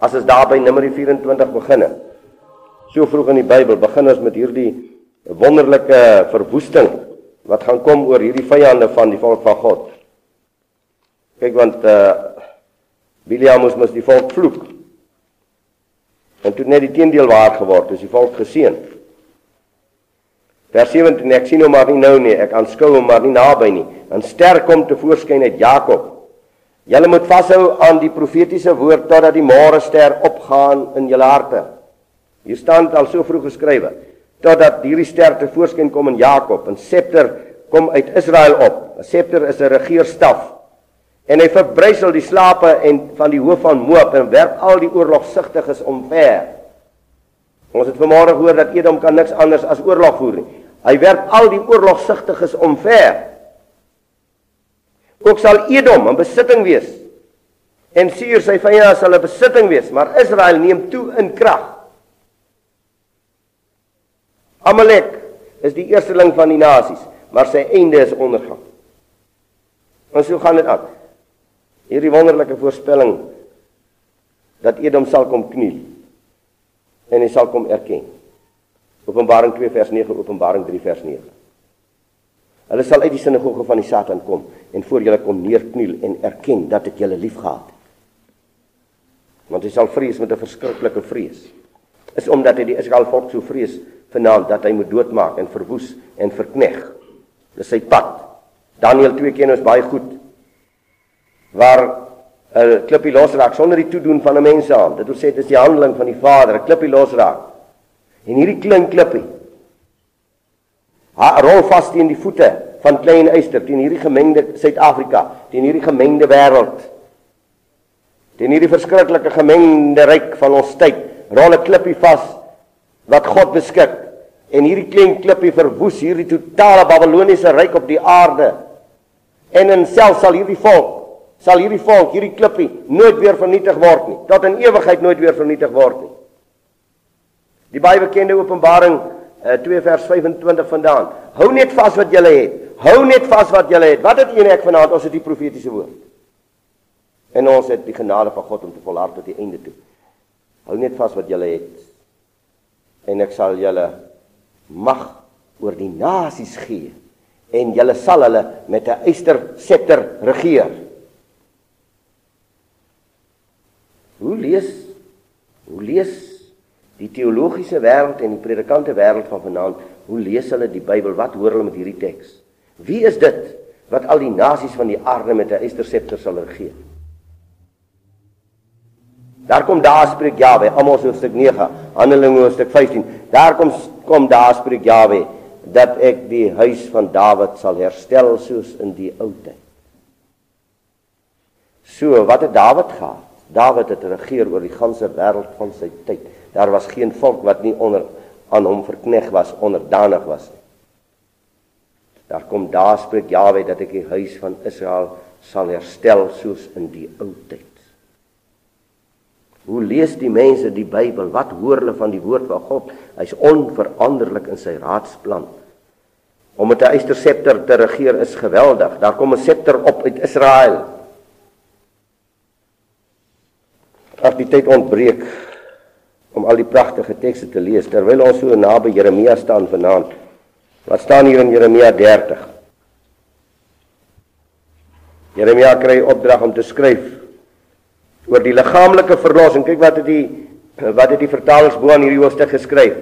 As ons daar by Numeri 24 begin. So vroeg in die Bybel begin ons met hierdie wonderlike verwoesting wat gaan kom oor hierdie vyande van die volk van God. Kyk want uh Biliam moes die volk vloek. En toe net die teendeel waar geword, is die volk geseën. Vers 17 ek sien hom maar nie nou nie, ek aanskou hom maar nie naby nie. 'n Ster kom te voorskyn uit Jakob. Julle moet vashou aan die profetiese woord totdat die môre ster opgaan in julle harte. Hier staan dit al so vroeg geskrywe totdat hierdie ster te voorskyn kom in Jakob, 'n scepter kom uit Israel op. 'n Scepter is 'n regeerstaf. En hy verbrysel die slape en van die hoof van Moab en werp al die oorlogsugtiges omver. Ons het vanmôre gehoor dat Edom kan niks anders as oorlog voer nie. Hy werp al die oorlogsugtiges omver. Ook sal Edom 'n besitting wees. En Seir sy vyande sal 'n besitting wees, maar Israel neem toe in krag. Amalek is die eersteling van die nasies, maar sy einde is ondergang. En so gaan dit aan. Hierdie wonderlike voorspelling dat Edom sal kom kniel en hy sal kom erken. Openbaring 2 vers 9, Openbaring 3 vers 9. Hulle sal uit die sinagoge van die Satan kom en voor julle kom neerkniel en erken dat ek julle liefgehad het. Want hy sal vrees met 'n verskriklike vrees. Is omdat hy die Israel volk so vrees vanaand dat hy moet doodmaak en verwoes en verkneg. Dis sy pad. Daniël 2 ken ons baie goed. Waar 'n klippie losraak sonder die toedoen van 'n mens aan. Dit wil sê dit is die handeling van die Vader, 'n klippie losraak. En hierdie klein klippie Ha rol vas teen die voete van klein eister teen hierdie gemengde Suid-Afrika, teen hierdie gemengde wêreld. Teen hierdie verskriklike gemengde ryk van ons tyd, rol 'n klippie vas wat God beskik. En hierdie klein klippie verwoes hierdie totale Babiloniese ryk op die aarde. En in self sal hierdie volk, sal hierdie volk, hierdie klippie nooit weer vernietig word nie. Tot in ewigheid nooit weer vernietig word nie. Die baie bekende Openbaring uh, 2 vers 25 vandaan. Hou net vas wat jy het. Hou net vas wat jy het. Wat het u en ek vanaand? Ons het die profetiese woord. En ons het die genade van God om te volhard tot die einde toe. Hou net vas wat jy het. En ek sal julle mag oor die nasies gee en julle sal hulle met 'n eyster scepter regeer. Hoe lees hoe lees die teologiese wêreld en die predikante wêreld van vanaand, hoe lees hulle die Bybel? Wat hoor hulle met hierdie teks? Wie is dit wat al die nasies van die aarde met 'n eysterscepter sal regeer? Daar kom daar spreek Jawe, Amos hoofstuk 9, Handelinge hoofstuk 15. Daar kom kom daar spreek Jawe dat ek die huis van Dawid sal herstel soos in die ou tyd. So, wat het Dawid gehad? Dawid het regeer oor die ganse wêreld van sy tyd. Daar was geen volk wat nie onder aan hom verkneg was, onderdanig was nie. Daar kom daar spreek Jaweh dat ek die huis van Israel sal herstel soos in die ou tyd. Hoe lees die mense die Bybel? Wat hoor hulle van die woord van God? Hy's onveranderlik in sy raadsplan. Om met 'n eysterscepter te regeer is geweldig. Daar kom 'n scepter op uit Israel. Ag die tyd ontbreek om al die pragtige tekste te lees terwyl ons so naby Jeremia staan vanaand. Wat staan hier in Jeremia 30? Jeremia kry opdrag om te skryf oor die liggaamlike verlossing. Kyk wat het die wat het die vertalers bo aan hierdie hoofstuk geskryf?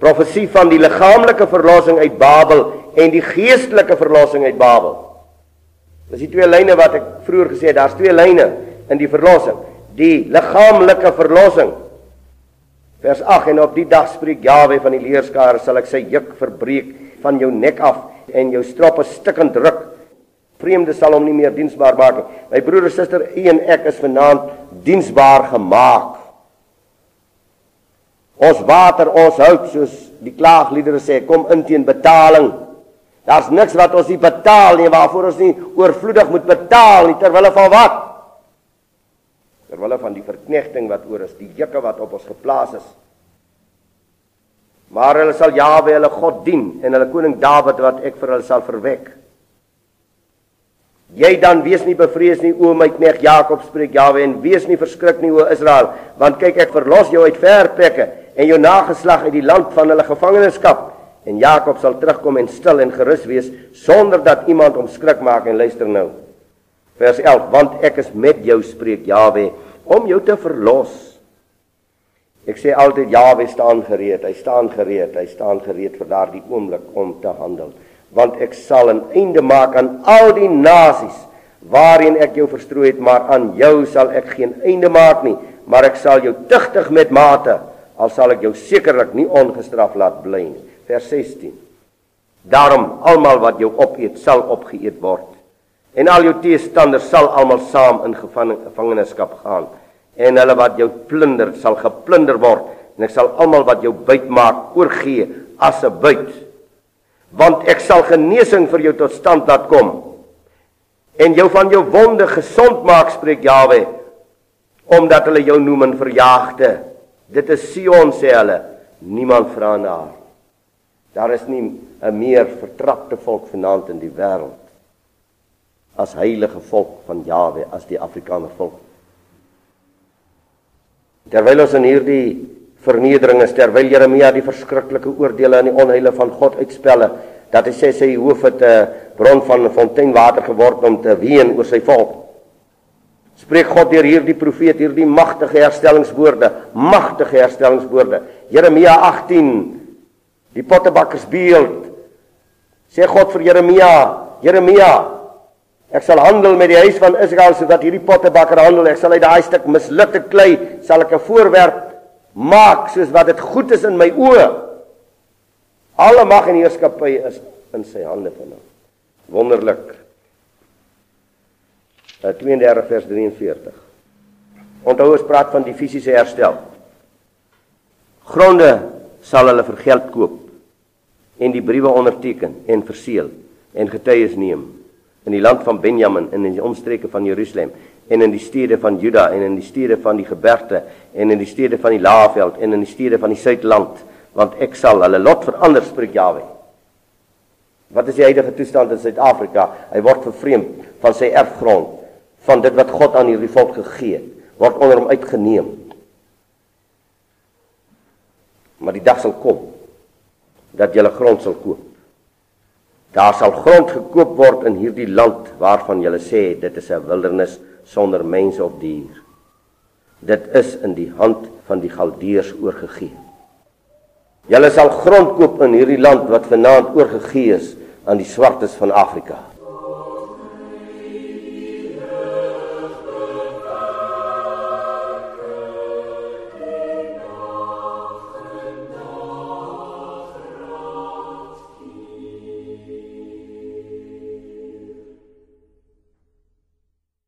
Profesie van die liggaamlike verlossing uit Babel en die geestelike verlossing uit Babel. Dis die twee lyne wat ek vroeër gesê het, daar's twee lyne in die verlossing. Die liggaamlike verlossing Vers 8 en op die dag spreek Jawe van die leerskare sal ek sy juk verbreek van jou nek af en jou stroppe stikkend ruk. Vreemde sal hom nie meer diensbaar maak nie. My broer en suster, u en ek is vanaand diensbaar gemaak. Ons water, ons hout soos die klaagliedere sê, kom in teen betaling. Daar's niks wat ons nie betaal nie, waarvoor ons nie oorvloedig moet betaal nie terwyl van wat? Terwyl van die verknegting wat oor is, die jukke wat op ons geplaas is. Maar hulle sal Jawe hulle God dien en hulle koning Dawid wat ek vir hulle sal verwek. Jy dan wees nie bevrees nie o my knegt Jakob spreek Jawe en wees nie verskrik nie o Israel want kyk ek verlos jou uit ver plekke en jou nageslag uit die land van hulle gevangenskap en Jakob sal terugkom en stil en gerus wees sonder dat iemand hom skrik maak en luister nou vers 11 want ek is met jou spreek Jawe om jou te verlos ek sê altyd Jawe staan gereed hy staan gereed hy staan gereed vir daardie oomblik om te handel want ek sal 'n einde maak aan al die nasies waarheen ek jou verstrooi het, maar aan jou sal ek geen einde maak nie, maar ek sal jou tugtig met mate, al sal ek jou sekerlik nie ongestraf laat bly nie. Vers 16. Daarom almal wat jou opeet, sal opgeëet word. En al jou teestanders sal almal saam in gevangenskap gaan. En hulle wat jou plunder, sal geplunder word, en ek sal almal wat jou byt maak oorgee as 'n byt. Want ek sal genesing vir jou tot stand laat kom. En jou van jou wonde gesond maak spreek Jawe omdat hulle jou noem 'n verjaagde. Dit is Sion sê hulle. Niemand vra na haar. Daar is nie 'n meer vertrapte volk vanaand in die wêreld as heilige volk van Jawe as die Afrikaner volk. Terwyl ons in hierdie vernedering is terwyl Jeremia die verskriklike oordeele aan die onheile van God uitspelle dat hy sê sy hoof het 'n uh, bron van fonteinwater geword om te ween oor sy volk. Spreek God deur hierdie profeet hierdie magtige herstellingswoorde magtige herstellingswoorde. Jeremia 18 die pottebakkersbeeld sê God vir Jeremia Jeremia Ek sal handel met die huis van Israel sodat hierdie pottebakker handel. Ek sal uit daai stuk mislukte klei sal ek 'n voorwerp maak soos wat dit goed is in my oë. Alle mag en heerskappy is in sy hande vanaand. Wonderlik. 32 eh, vers 43. Onthou ons praat van die fisiese herstel. Gronde sal hulle vir geld koop en die briewe onderteken en verseël en getuies neem in die land van Benjamin en in die omstreke van Jerusalem en in die stede van Juda en in die stede van die gebergte en in die stede van die Laagveld en in die stede van die Suidland want ek sal hulle lot verander spreek Jawe. Wat is die huidige toestand in Suid-Afrika? Hy word vervreemd van sy erfgrond, van dit wat God aan hierdie volk gegee het, word onder hom uitgeneem. Maar die dag sal kom dat jy grond sal koop. Daar sal grond gekoop word in hierdie land waarvan jy sê dit is 'n wildernis sonder mens of dier. Dit is in die hand van die Galdeërs oorgegee. Julle sal grond koop in hierdie land wat vanaand oorgegee is aan die swartes van Afrika.